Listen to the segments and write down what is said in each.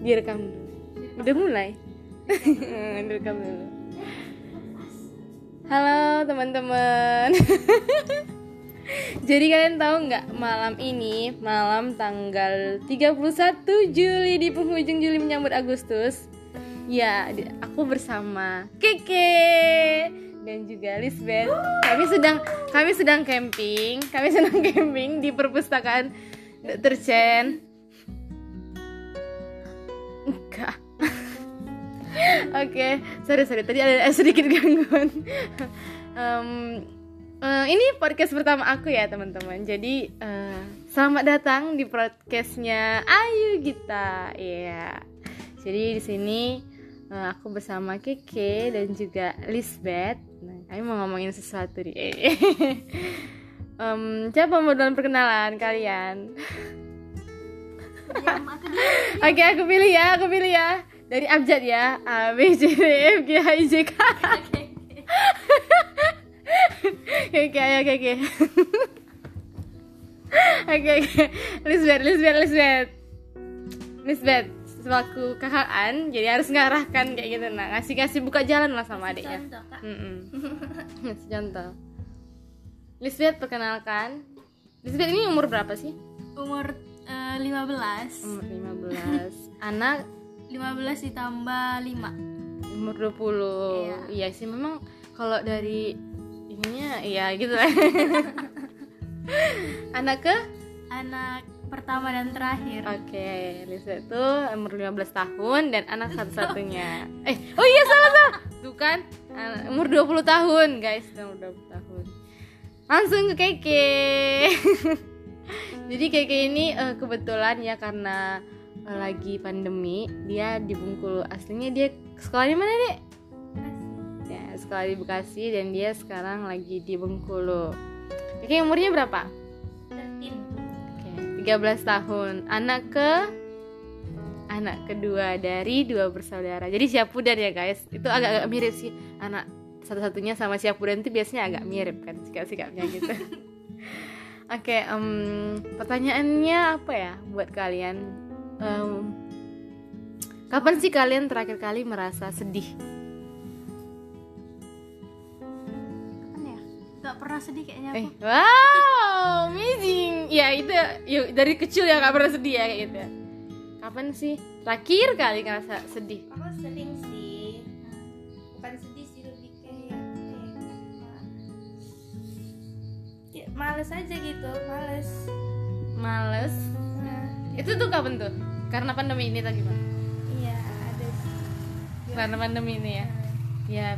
direkam. Udah mulai? Direkam dulu. Halo teman-teman. Jadi kalian tahu nggak malam ini malam tanggal 31 Juli di penghujung Juli menyambut Agustus. Ya aku bersama Keke dan juga Lisbeth. Kami sedang kami sedang camping kami sedang camping di perpustakaan Dr. Chen oke sorry sorry. Tadi ada sedikit gangguan. Em, eh, ini podcast pertama aku ya teman-teman. Jadi eh, selamat datang di podcastnya Ayu Gita. Ya jadi di sini eh, aku bersama Keke dan juga Lisbeth. Nah, kami mau ngomongin sesuatu nih. Em, siapa mau duluan perkenalan kalian? Oke, aku pilih ya, aku pilih ya. Dari abjad ya. A B C D E F G H I J K. Oke, ayo, oke, oke. Oke, oke. Lisbeth, Lisbeth, Lisbeth. Lisbeth, selaku kakak jadi harus ngarahkan kayak gitu nah ngasih kasih buka jalan lah sama adiknya Contoh, Kak. Mm-mm. Ngasih contoh Lisbeth perkenalkan Lisbeth ini umur berapa sih? Umur eh, 15. Umur 15 Anak 15 ditambah 5. umur 20 Iya. iya sih memang kalau dari ininya iya gitu. Lah anak ke? Anak pertama dan terakhir. oke Lisa itu umur 15 tahun dan anak satu-satunya. Eh oh iya salah salah. Tuh kan Anak- umur 20 tahun guys. Umur 20 tahun. Langsung ke Keke. Jadi Keke ini eh, kebetulan ya karena lagi pandemi dia di Bengkulu aslinya dia sekolahnya mana dek? Ya sekolah di Bekasi dan dia sekarang lagi di Bengkulu Oke umurnya berapa? 13. Oke 13 tahun. Anak ke? Anak kedua dari dua bersaudara. Jadi Syapudan ya guys. Itu agak-agak mirip sih. Anak satu-satunya sama Syapudan itu biasanya agak mirip kan sikap-sikapnya gitu. Oke em, pertanyaannya apa ya buat kalian Em, kapan sih kalian terakhir kali merasa sedih Kapan ya? Gak pernah sedih kayaknya Eh, aku. wow, amazing. Ya itu, yuk dari kecil ya nggak pernah sedih ya kayak gitu. Kapan sih terakhir kali ngerasa sedih? aku sering sih bukan sedih sih lebih kayak kayak males aja gitu males Males. nah, Itu tuh kapan tuh? Karena pandemi ini tadi bang. iya ada sih Karena pandemi ini ya. Ya,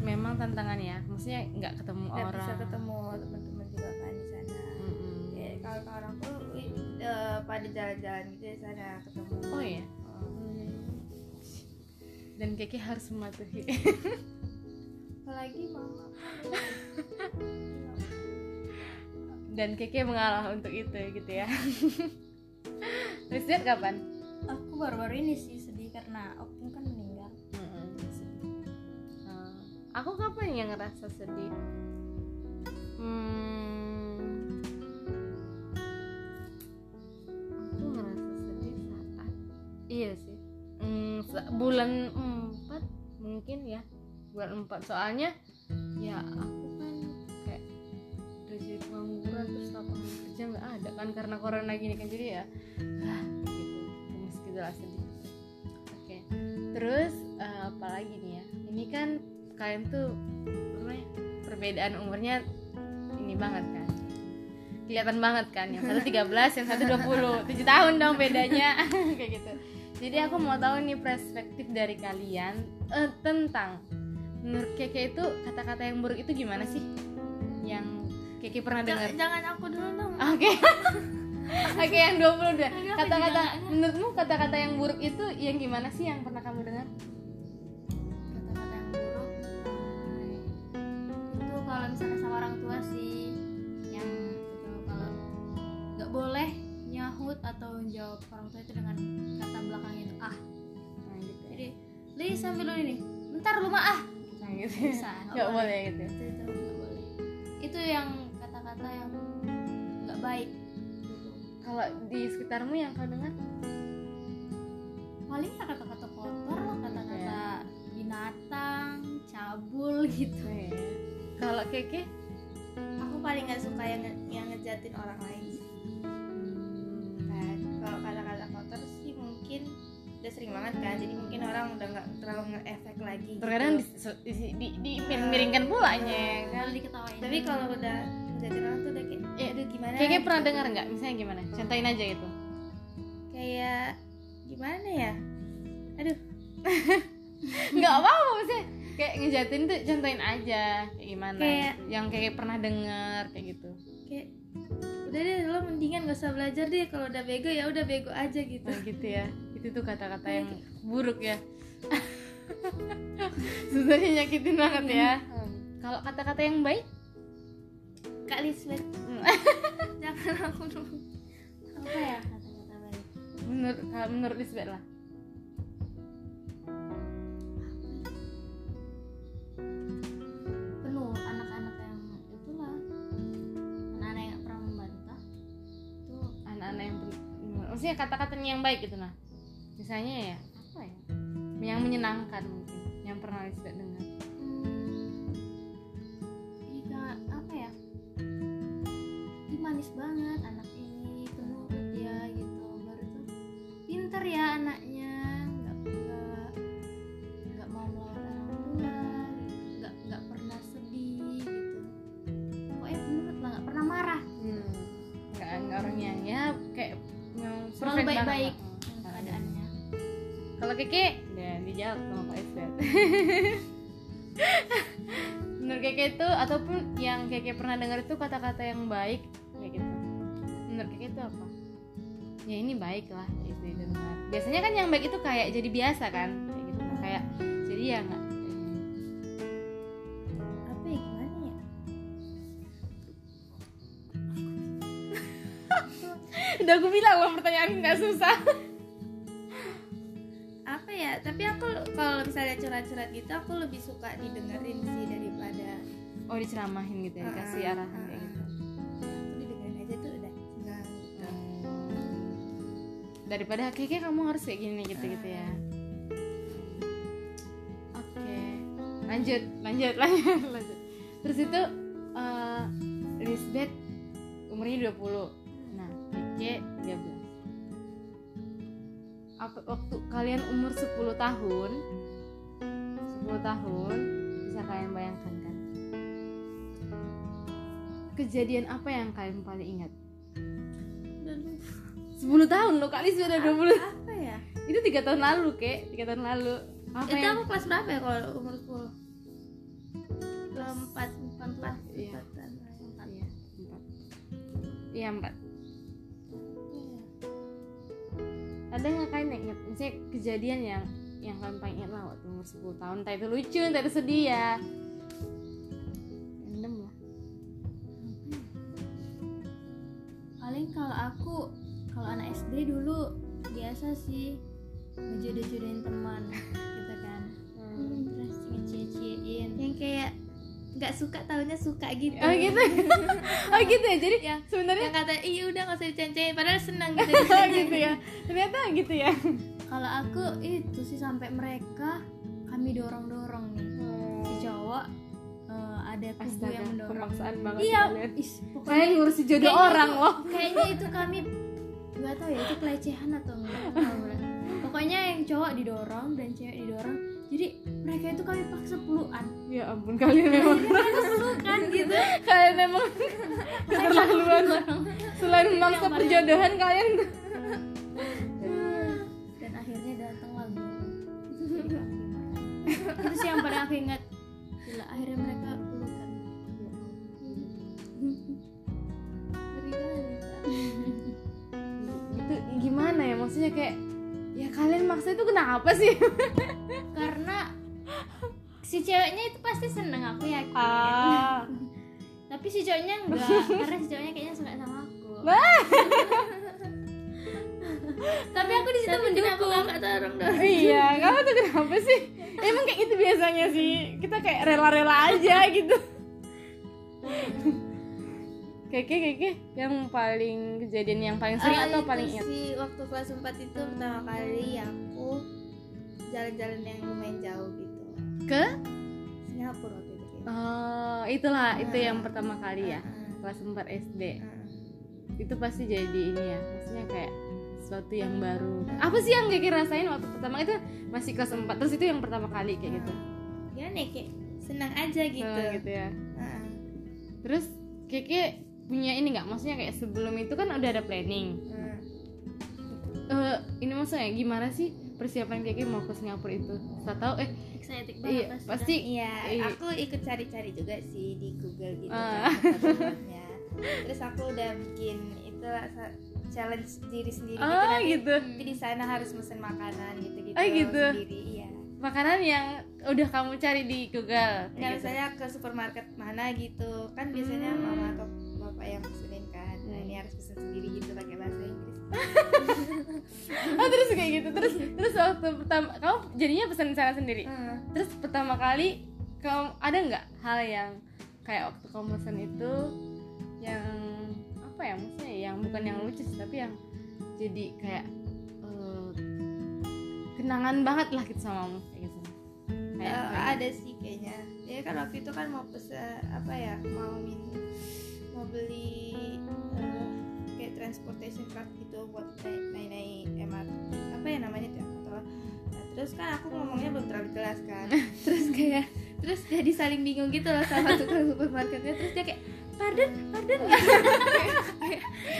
memang tantangan ya. Maksudnya nggak ketemu nggak orang. bisa ketemu teman-teman juga kan di sana Mm-mm. kayak kalau orang tuh eh, pada jalan-jalan gitu di sana ketemu Oh iya. Hmm. Dan Keke harus mematuhi. apalagi mama Dan Keke mengalah untuk itu gitu ya. Lihat kapan? Aku baru-baru ini sih sedih karena Opung kan meninggal. Mm-mm. Eh, aku kapan yang ngerasa sedih? Hmm, aku ngerasa sedih saat iya sih Hmm, bulan 4 mungkin ya bulan 4 soalnya ya aku kan kayak dari pengangguran terus lapangan kerja nggak ada kan karena corona gini kan jadi ya ah, gitu. Gemes gitu lah sedih. Oke terus eh, apa lagi nih ya? Ini kan kalian tuh namanya perbedaan umurnya ini banget kan. Kelihatan banget kan yang satu 13 yang satu 20 7 tahun dong bedanya kayak gitu. Jadi aku mau tahu nih perspektif dari kalian eh, tentang menurut Keke itu kata-kata yang buruk itu gimana sih? Yang Keke pernah dengar? Jangan, jangan aku dulu dong. Oke. Oke, yang 20 deh. Enggak, aku Kata-kata juga enggak. menurutmu kata-kata yang buruk itu yang gimana sih yang pernah kamu dengar? Kata-kata yang buruk. Itu kalau misalnya sama orang tua sih yang itu kalau nggak boleh nyahut atau jawab orang tua itu dengan kata belakang itu ah. Nah, gitu. Jadi, Li sambil ini. Bentar lu mah ah. Nah, gitu. Bisa, Nggak boleh gitu. Itu itu nggak boleh. Itu yang yang baik. Kalau di sekitarmu yang kau dengar? paling ya kata-kata kotor lah kata-kata binatang cabul gitu Iya. kalau keke aku paling nggak suka yang yang ngejatin orang lain kan kalau kata-kata kotor sih mungkin udah sering banget kan jadi mungkin orang udah nggak terlalu nge-efek lagi terkadang gitu. di, di, di, di, miringkan pula nya kan diketawain tapi kalau udah ngejatin orang tuh udah kayak Ya, aduh gimana? Keke pernah dengar nggak? Misalnya gimana? Contohin aja gitu. Kayak gimana ya? Aduh. Nggak apa-apa maksudnya kayak ngejatin tuh contohin aja kayak gimana? Kayak- yang kayak pernah denger kayak gitu. Kayak udah deh lo mendingan gak usah belajar deh. Kalau udah bego ya udah bego aja gitu. Nah gitu ya. Itu tuh kata-kata yang buruk ya. Sebenarnya nyakitin banget ya. Kalau kata-kata yang baik kak Lisbeth. Hmm. jangan aku dulu apa ya kata-kata baik menurut kalau menurut Lisbeth lah. Penuh anak-anak yang itulah. Anak-anak yang pernah membantah. Itu anak-anak yang maksudnya kata-kata yang baik gitu nah. Misalnya ya apa ya? yang menyenangkan mungkin yang pernah Lisbeth dengar dijawab sama Pak Isbet menurut Keke itu ataupun yang Keke pernah dengar itu kata-kata yang baik kayak gitu. Menurut Keke itu apa? Ya ini baik lah itu didengar biasanya kan yang baik itu kayak jadi biasa kan kayak gitu. Kayak jadi ya nggak apa ya gimana ya? Udah aku bilang loh pertanyaan nggak susah ya tapi aku kalau misalnya curhat-curhat gitu aku lebih suka didengerin sih daripada oh diceramahin gitu ya kasih Ah, arahan ah, kayak ah. gitu aku didengerin aja tuh udah senang gitu. Daripada kayaknya kamu harus kayak gini gitu gitu ya. Oke lanjut lanjut lanjut lanjut. Terus itu eh Lisbeth umurnya 20 nah Keke 13 apa waktu kalian umur 10 tahun 10 tahun bisa kalian bayangkan kan? Kejadian apa yang kalian paling ingat? 10 tahun loh kali sudah 20 apa ya? Itu tiga tahun lalu kek. Tiga tahun lalu. Apa itu yang aku kelas berapa ya kalau umur 10 empat empat empat. Iya. empatan. iya empat. Iya empat misalnya kejadian yang yang kalian paling ingat lah waktu umur 10 tahun. Entah itu lucu entah itu sedih ya. Random lah. Paling kalau aku kalau anak SD dulu biasa sih ngejodoh-jodohin teman gitu kan. Terus ngecie-ciein. Yang kayak nggak suka tahunya suka gitu. Oh gitu. Oh gitu ya? Jadi yang sebenarnya yang kata iya udah nggak usah dicancengin padahal senang gitu. Oh gitu ya. Ternyata gitu ya kalau aku itu sih sampai mereka kami dorong-dorong nih. Si cowok eh, ada kubu astaga yang mendorong. pemaksaan banget iya is, pokoknya kalian ngurusi jodoh Kayaknya orang itu- loh. kayaknya itu kami nggak tahu ya itu pelecehan atau enggak pokoknya yang cowok didorong dan cewek didorong. Jadi mereka itu kami paksa pelukan ya ampun kalian memang pelukan gitu. Kalian memang keterlaluan. selain memaksa perjodohan kalian itu kenapa sih? Karena si ceweknya itu pasti seneng aku yakin. Ah. Tapi si cowoknya enggak karena si cowoknya kayaknya suka sama aku. Tapi aku di situ mendukung kakak iya kamu tuh kenapa sih? Emang kayak gitu biasanya sih. Kita kayak rela-rela aja gitu keke keke yang paling kejadian yang paling sering Ah, atau itu paling ingat? sih waktu kelas 4 itu pertama kali aku jalan-jalan yang lumayan jauh gitu. Ke? Singapura waktu itu. Kayaknya. oh itulah itu Ah. yang pertama kali ya Ah, kelas 4 SD ah, itu pasti jadi ini ya maksudnya kayak sesuatu yang baru. Apa sih yang keke rasain waktu pertama? Itu masih kelas 4 terus itu yang pertama kali kayak gitu? Ya nih kayak senang aja gitu, Oh, gitu ya. Ah, terus keke punya ini nggak maksudnya kayak sebelum itu kan udah ada planning ah. Eh, ini maksudnya gimana sih persiapan keke mau ke Singapura itu saya tahu eh excited iya banget pasti Iya, Iya. aku ikut cari-cari juga sih di Google gitu Ah. kan. Terus aku udah bikin itu challenge diri sendiri gitu oh nanti, gitu nanti di sana harus mesen makanan gitu-gitu Oh, gitu. sendiri. Iya. makanan yang udah kamu cari di Google kayak gitu. misalnya ke supermarket mana gitu kan biasanya Hmm. mama atau bapak yang pesenin kan. Nah, Hmm. ini harus pesen sendiri gitu pakai bahasa Inggris. oh terus kayak gitu terus terus waktu pertama kamu jadinya pesan di sana sendiri Hmm. terus pertama kali kamu ada nggak hal yang kayak waktu kamu pesan itu yang apa ya maksudnya yang bukan yang lucu sih tapi yang jadi kayak eh, kenangan banget lah gitu sama kamu kayak gitu kayak apa gitu? ada sih kayaknya ya kan waktu itu kan mau pesen apa ya mau min terus kan aku ngomongnya belum terlalu jelas kan. Terus kayak terus jadi saling bingung gitu loh sama tukang supermarketnya. Terus dia kayak pardon pardon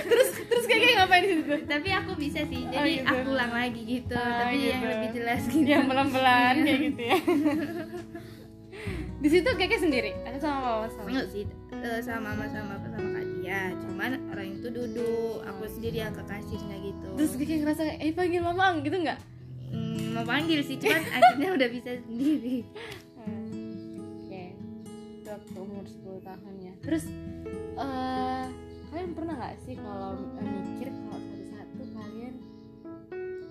terus terus kayak kayak ngapain di situ tapi aku bisa sih Oh, jadi gitu. aku ulang lagi gitu. Oh, tapi yang gitu. lebih jelas gitu. Yang pelan pelan kayak gitu ya. Di situ keke sendiri? Ada sama mama sama? Enggak sih eh, sama mama sama apa sama kak dia. Cuman orang itu duduk aku sendiri yang ke kasirnya gitu. Terus keke ngerasa kayak, eh panggil mama gitu nggak mau panggil sih cuman akhirnya udah bisa sendiri Oke, itu waktu umur 10 tahun ya. Terus eh kalian pernah nggak sih kalau eh, mikir kalau suatu saat tuh kalian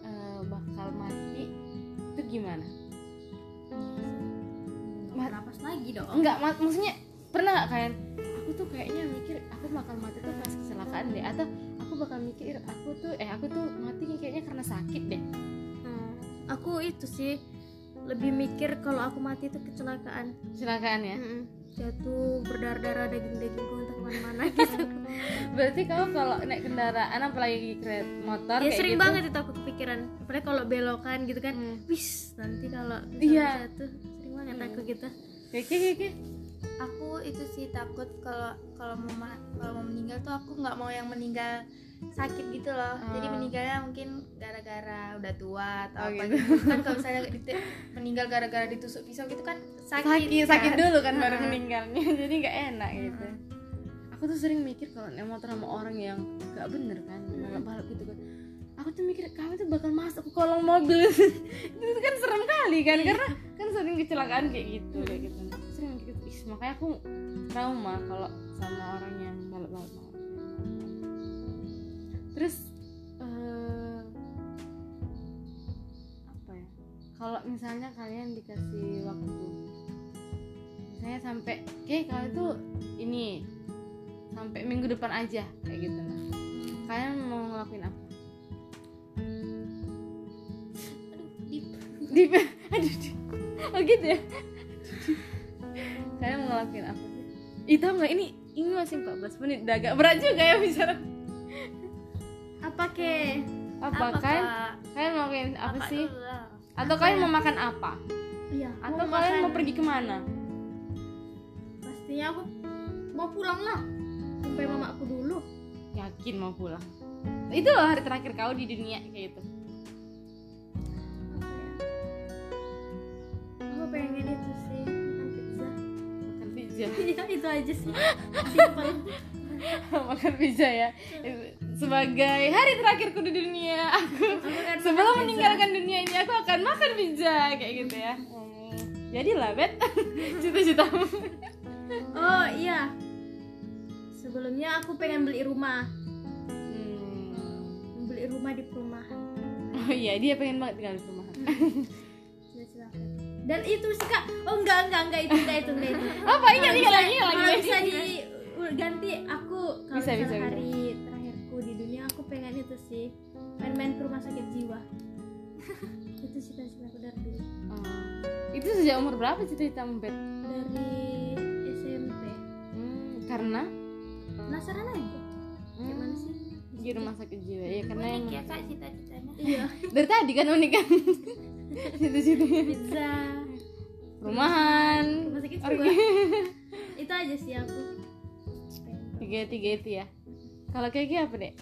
eh, bakal mati itu gimana? Ma- napas lagi dong Enggak, mak- maksudnya pernah nggak kalian? Aku tuh kayaknya mikir aku bakal mati tuh pas kecelakaan deh, atau aku bakal mikir aku tuh eh aku tuh mati kayaknya karena sakit deh. Hmm, aku itu sih lebih mikir kalau aku mati itu kecelakaan Kecelakaan ya. Mm-mm. jatuh berdarah-darah daging-dagingku entah ke mana-mana gitu Berarti kamu kalau naik kendaraan apalagi kereta motor ya kayak sering gitu, banget itu aku kepikiran apalagi kalau belokan gitu kan Hmm. wis nanti kalau Iya. jatuh sering banget Hmm. aku gitu Kayak kayak kayak aku itu sih takut kalau kalau mau ma- kalau mau meninggal tuh aku nggak mau yang meninggal sakit gitu loh. Jadi Ah. meninggalnya mungkin gara-gara udah tua atau Oh, apa gitu. gitu. Kan kalau misalnya meninggal gara-gara ditusuk pisau gitu kan sakit sakit sakit kan. dulu kan baru Heeh. meninggalnya. Jadi nggak enak gitu. Aku tuh sering mikir kalau naik motor sama orang yang nggak bener kan balap balap gitu kan. Aku tuh mikir kamu tuh bakal masuk ke kolong mobil. Itu kan serem kali kan karena kan sering kecelakaan kayak gitu kayak gitu Ih, makanya aku trauma kalau sama orang yang balap balap terus eh, apa ya? Kalau misalnya kalian dikasih waktu misalnya sampai kayak kalian tuh ini sampai minggu depan aja kayak gitu. Nah kalian mau ngelakuin apa? Deep. di aduh oh gitu ya ngelakuin apa sih? Ih tau nggak? Ini ini masih 14 menit. Udah agak berat juga ya bicara apa ke apa, kan kalian mau ngelakuin apa, sih? atau kalian mau makan apa? Iya atau kalian mau pergi ke mana? Pastinya aku mau pulang lah. Sampai mama aku dulu. Yakin mau pulang? Itu loh hari terakhir kau di dunia kayak gitu pizza Iya itu aja sih. Makan pizza ya. Sebagai hari terakhirku di dunia aku sebelum meninggalkan dunia ini aku akan makan pizza kayak gitu ya. Hmm, jadilah bet. Cita-citamu. Oh iya. Sebelumnya aku pengen beli rumah. Hmm. beli rumah di perumahan. Oh iya dia pengen banget tinggal di rumah Cita-cita aku. Dan itu sih kak oh enggak enggak enggak itu enggak itu enggak itu. Apa ingat ingat lagi lagi. Kalau bisa di berganti aku kalau Bisa, bisa, bisa. hari terakhirku di dunia aku pengen itu sih main-main ke rumah sakit jiwa. Itu cita-citaku dari dulu. Oh. itu sejak umur berapa cita-cita Bet? dari SMP Hmm, karena? Penasaran aja. Gimana sih? di rumah sakit jiwa ya karena unik ya kak cita-citanya. Iya. Dari tadi kan unik kan situ-situ pizza. Rumahan. Oke. jiwa itu aja sih aku. Tiga tiga itu ya. Kalau kayak apa deh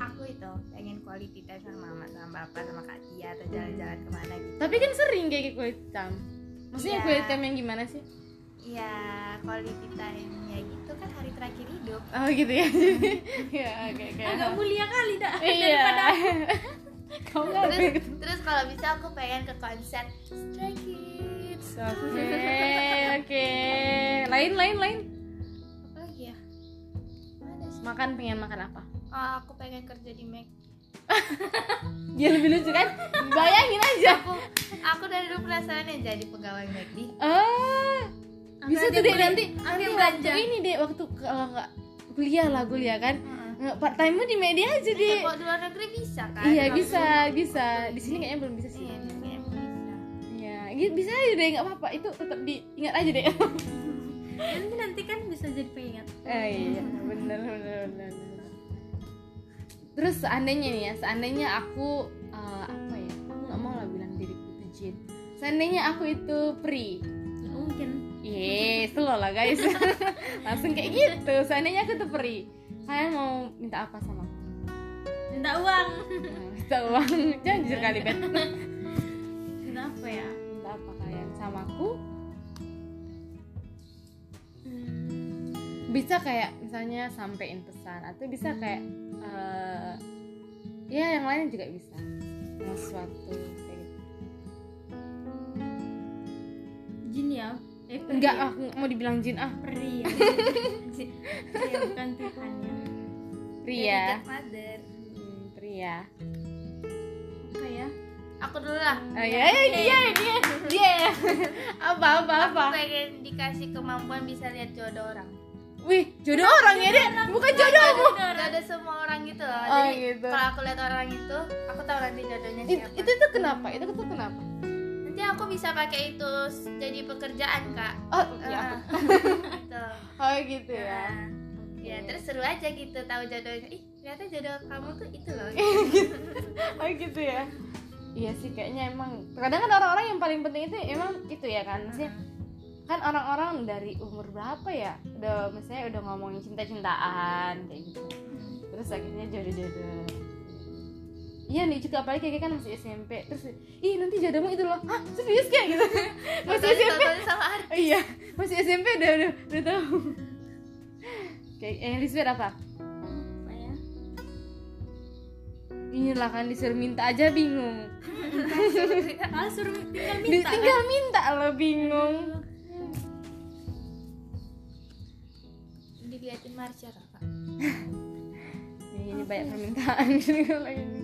aku itu pengen quality time sama mama sama bapak sama kak Tia atau jalan-jalan ke mana gitu. Tapi kan sering kayak kue hitam maksudnya Iya. kue hitam yang gimana sih? Iya, quality time ya gitu kan hari terakhir hidup. Oh gitu ya. Ya oke oke. Agak mulia kali dah iya. Daripada kamu nggak terus, gitu terus kalau bisa aku pengen ke konser Stray Kids. Oke oke. Lain lain lain. Apa lagi ya Mana sih? makan pengen makan apa? Oh, aku pengen kerja di Mac. Dia lebih lucu kan? Bayangin aja. Aku aku dari dulu penasaran ya jadi pegawai McD ah bisa tuh deh nanti. Ambil nanti belanja. waktu ini deh waktu kalau nggak kuliah lah kuliah kan? Nggak part time di media aja deh kalau di luar negeri bisa kan? Iya bisa bisa. Di sini kayaknya belum bisa sih. Iya bisa. Iya gitu bisa aja deh nggak apa-apa. Itu tetap diingat aja deh nanti nanti kan bisa jadi pengingat. Eh, iya. Bener bener bener. terus seandainya nih ya seandainya aku eh, apa ya? Aku nggak mau lah bilang diriku itu jin. Seandainya aku itu pri. Mungkin. Iya, slow lah guys. Langsung kayak gitu. Seandainya aku tuh peri, kalian mau minta apa sama aku? minta uang Minta uang. Jangan jujur kali Ben. minta apa ya Minta apa kalian sama aku? Hmm, Bisa kayak misalnya sampein pesan atau bisa kayak eh, ya yang lain juga bisa. Mau sesuatu kayak gitu. jin ya eh Enggak, aku mau dibilang jin ah. peri ya Jin. Ya, bukan Tuhan ya Pria. Jack Mother Hmm, pria. apa ya aku dulu lah Oh iya, iya, dia, dia, dia. Apa, apa, apa? aku pengen dikasih kemampuan bisa lihat jodoh orang Wih, jodoh orang ya deh, bukan jodohmu. jodoh semua orang gitu loh Oh, jadi gitu. kalau aku lihat orang itu aku tahu nanti jodohnya It- siapa itu tuh kenapa? Itu tuh kenapa? nanti aku bisa pakai itu jadi pekerjaan kak Oh, ya. Ah, gitu Oh, gitu ya. Nah, ya terus seru aja gitu tahu jodohnya ih ternyata jodoh kamu tuh itu loh. Oh, gitu ya. Iya sih kayaknya emang kadang kan orang-orang yang paling penting itu emang itu ya kan? Maksudnya kan orang-orang dari umur berapa ya? Udah misalnya udah ngomongin cinta-cintaan kayak gitu. Terus akhirnya jodoh-jodoh. Iya nih juga apalagi kayak kan masih SMP terus ih nanti jodohmu itu loh. Ah serius kayak gitu? Masih SMP sama artis. Iya masih SMP udah udah udah tahu kayak yang Lisbeth apa? Apa ya inilah kan disuruh minta aja bingung. Ah suruh tinggal minta tinggal kan? minta lo bingung. Diliatin Marsha kakak Nih, ini banyak permintaan. Ini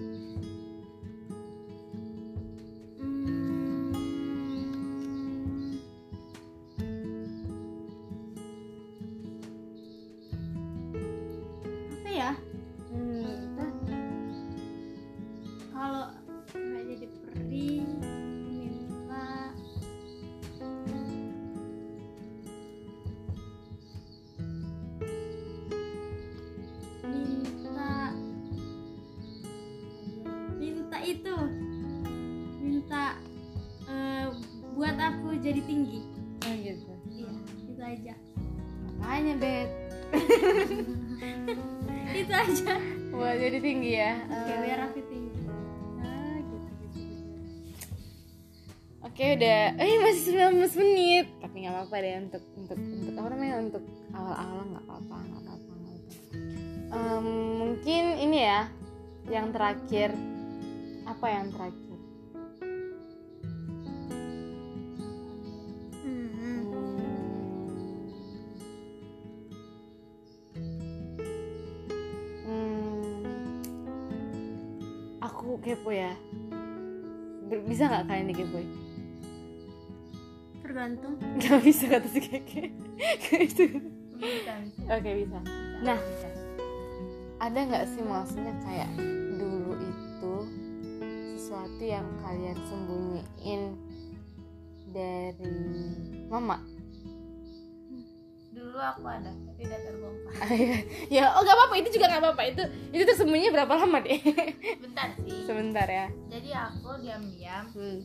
tinggi. Oh gitu. Iya itu aja. Makanya bet itu aja. Wah jadi tinggi ya. Oke, Eh, biar aku tinggi. Ah, gitu, gitu, gitu. Oke udah, eh masih 19 menit. Tapi nggak apa-apa deh untuk untuk untuk apa namanya? Untuk awal-awal nggak apa-apa nggak apa-apa. Em, Mungkin ini ya yang terakhir. Apa yang terakhir? Kepo ya. Bisa nggak kalian dikepoin? tergantung. Gak bisa kata si keke. Itu bisa oke bisa. Nah ada nggak sih maksudnya kayak dulu itu sesuatu yang kalian sembunyiin dari mama dulu aku ada tapi udah terbongkar ya oh nggak apa-apa. Itu juga nggak apa-apa. Itu itu tersembunyi berapa lama deh? Bentar sih. Sebentar ya. Jadi aku diam-diam hmm.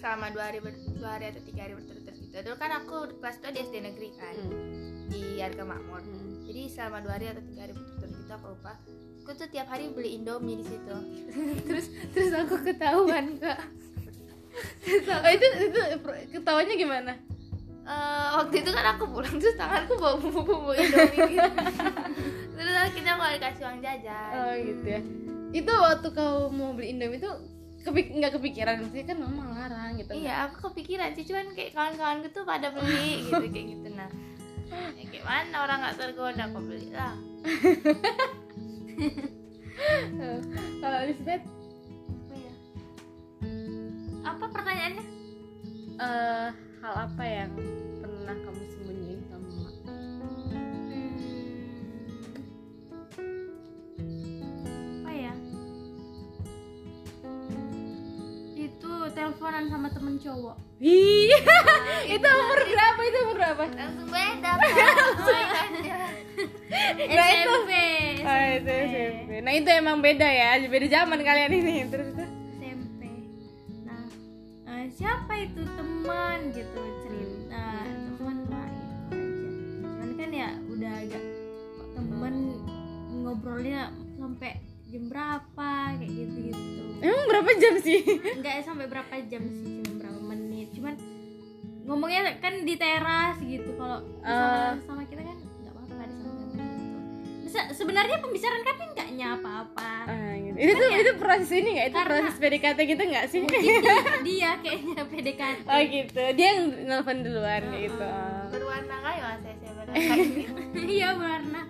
selama dua hari ber- dua hari atau tiga hari berturut-turut gitu. Dulu kan aku kelas 2 di SD negeri kan Hmm. di harga makmur. Hmm. jadi selama dua hari atau tiga hari berturut-turut gitu aku lupa. Aku tuh tiap hari beli indomie di situ. Terus terus aku ketahuan kak. Oh, itu itu ketawanya gimana Eh, waktu itu kan aku pulang terus tanganku bawa bumbu-bumbu indomie gitu terus akhirnya aku dikasih uang jajan oh gitu ya itu waktu kau mau beli indomie itu kepik nggak kepikiran sih kan mama larang gitu Iya, aku kepikiran sih, cuman kayak kawan-kawanku tuh pada beli gitu kayak gitu nah. Ya, gimana orang nggak tergoda aku beli lah. kalau Elizabeth Apa ya? Apa pertanyaannya? eh, hal apa yang pernah kamu sembunyiin sama mama Hmm. apa ya itu teleponan sama temen cowok Ih, itu umur berapa itu umur berapa Langsung beda kan? Nah, itu. SMP Oh, itu SMP. Nah itu emang beda ya, beda zaman kalian ini. Terus siapa itu teman gitu cerita. Teman lah gitu aja. Cuman kan ya udah agak kok temen ngobrolnya sampai jam berapa kayak gitu gitu Emang berapa jam sih? nggak sampai berapa jam sih cuma berapa menit. Cuman ngomongnya kan di teras gitu kalau sama, Se- sebenarnya pembicaraan kami nggak nyapa apa Ah, gitu. Itu tuh itu proses ini nggak? Itu Karena- proses PDKT gitu nggak sih? dia kayaknya PDKT Oh gitu. Dia yang nelfon duluan gitu. Berwarna kayu saya iya warna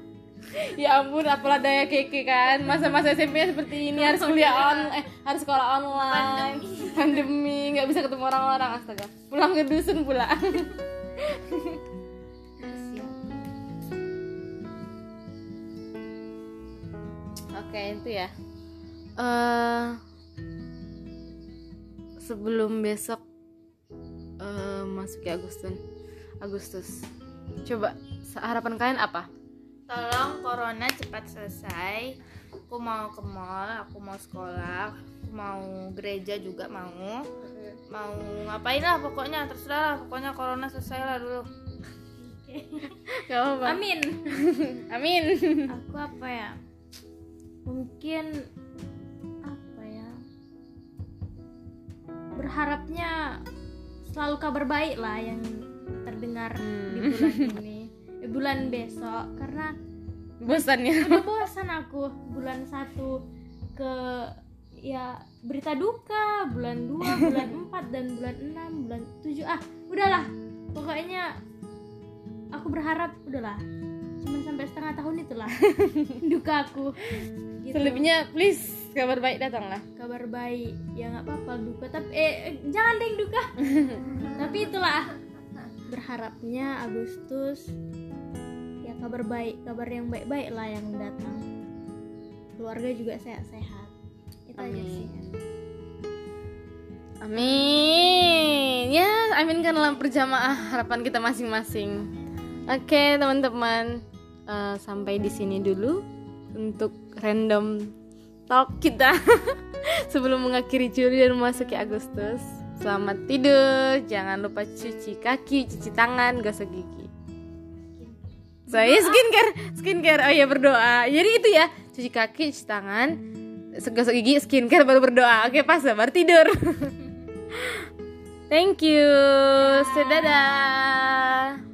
Ya ampun, apalah daya keke kan. Masa-masa SMP -nya seperti ini harus kuliah on, eh harus sekolah online, pandemi, nggak bisa ketemu orang-orang astaga. Pulang ke dusun pula. Oke itu ya. eh sebelum besok eh masuk ke Agustus, Agustus, coba harapan kalian apa? Tolong corona cepat selesai. Aku mau ke mall, aku mau sekolah, aku mau gereja juga mau. Mau ngapain lah pokoknya terserah lah. Pokoknya corona selesai lah dulu. Gak apa-apa. Amin Amin. aku apa ya mungkin apa ya berharapnya selalu kabar baik lah yang terdengar di Hmm. bulan ini. Eh, bulan besok karena Bosan ya. udah bosan aku. Bulan satu ke ya berita duka bulan 2 bulan 4 dan bulan 6 bulan 7 ah udahlah. Pokoknya aku berharap udahlah cuman sampai setengah tahun itulah duka aku gitu. Selebihnya please kabar baik datanglah. kabar baik ya nggak apa-apa duka tapi eh eh, jangan deh duka tapi itulah berharapnya Agustus ya kabar baik kabar yang baik-baik lah yang datang keluarga juga sehat-sehat itu aja Amin. sih Amin. Ya, aminkanlah berjamaah harapan kita masing-masing. Oke, teman-teman. Eh, sampai di sini dulu untuk random talk kita sebelum mengakhiri Juli dan memasuki Agustus. Selamat tidur. Jangan lupa cuci kaki, cuci tangan, gosok gigi. Saya skincare, skincare. Oh ya berdoa. Jadi itu ya, cuci kaki, cuci tangan, gosok gigi, skincare baru berdoa. Oke, pas baru tidur. Thank you. Dadah.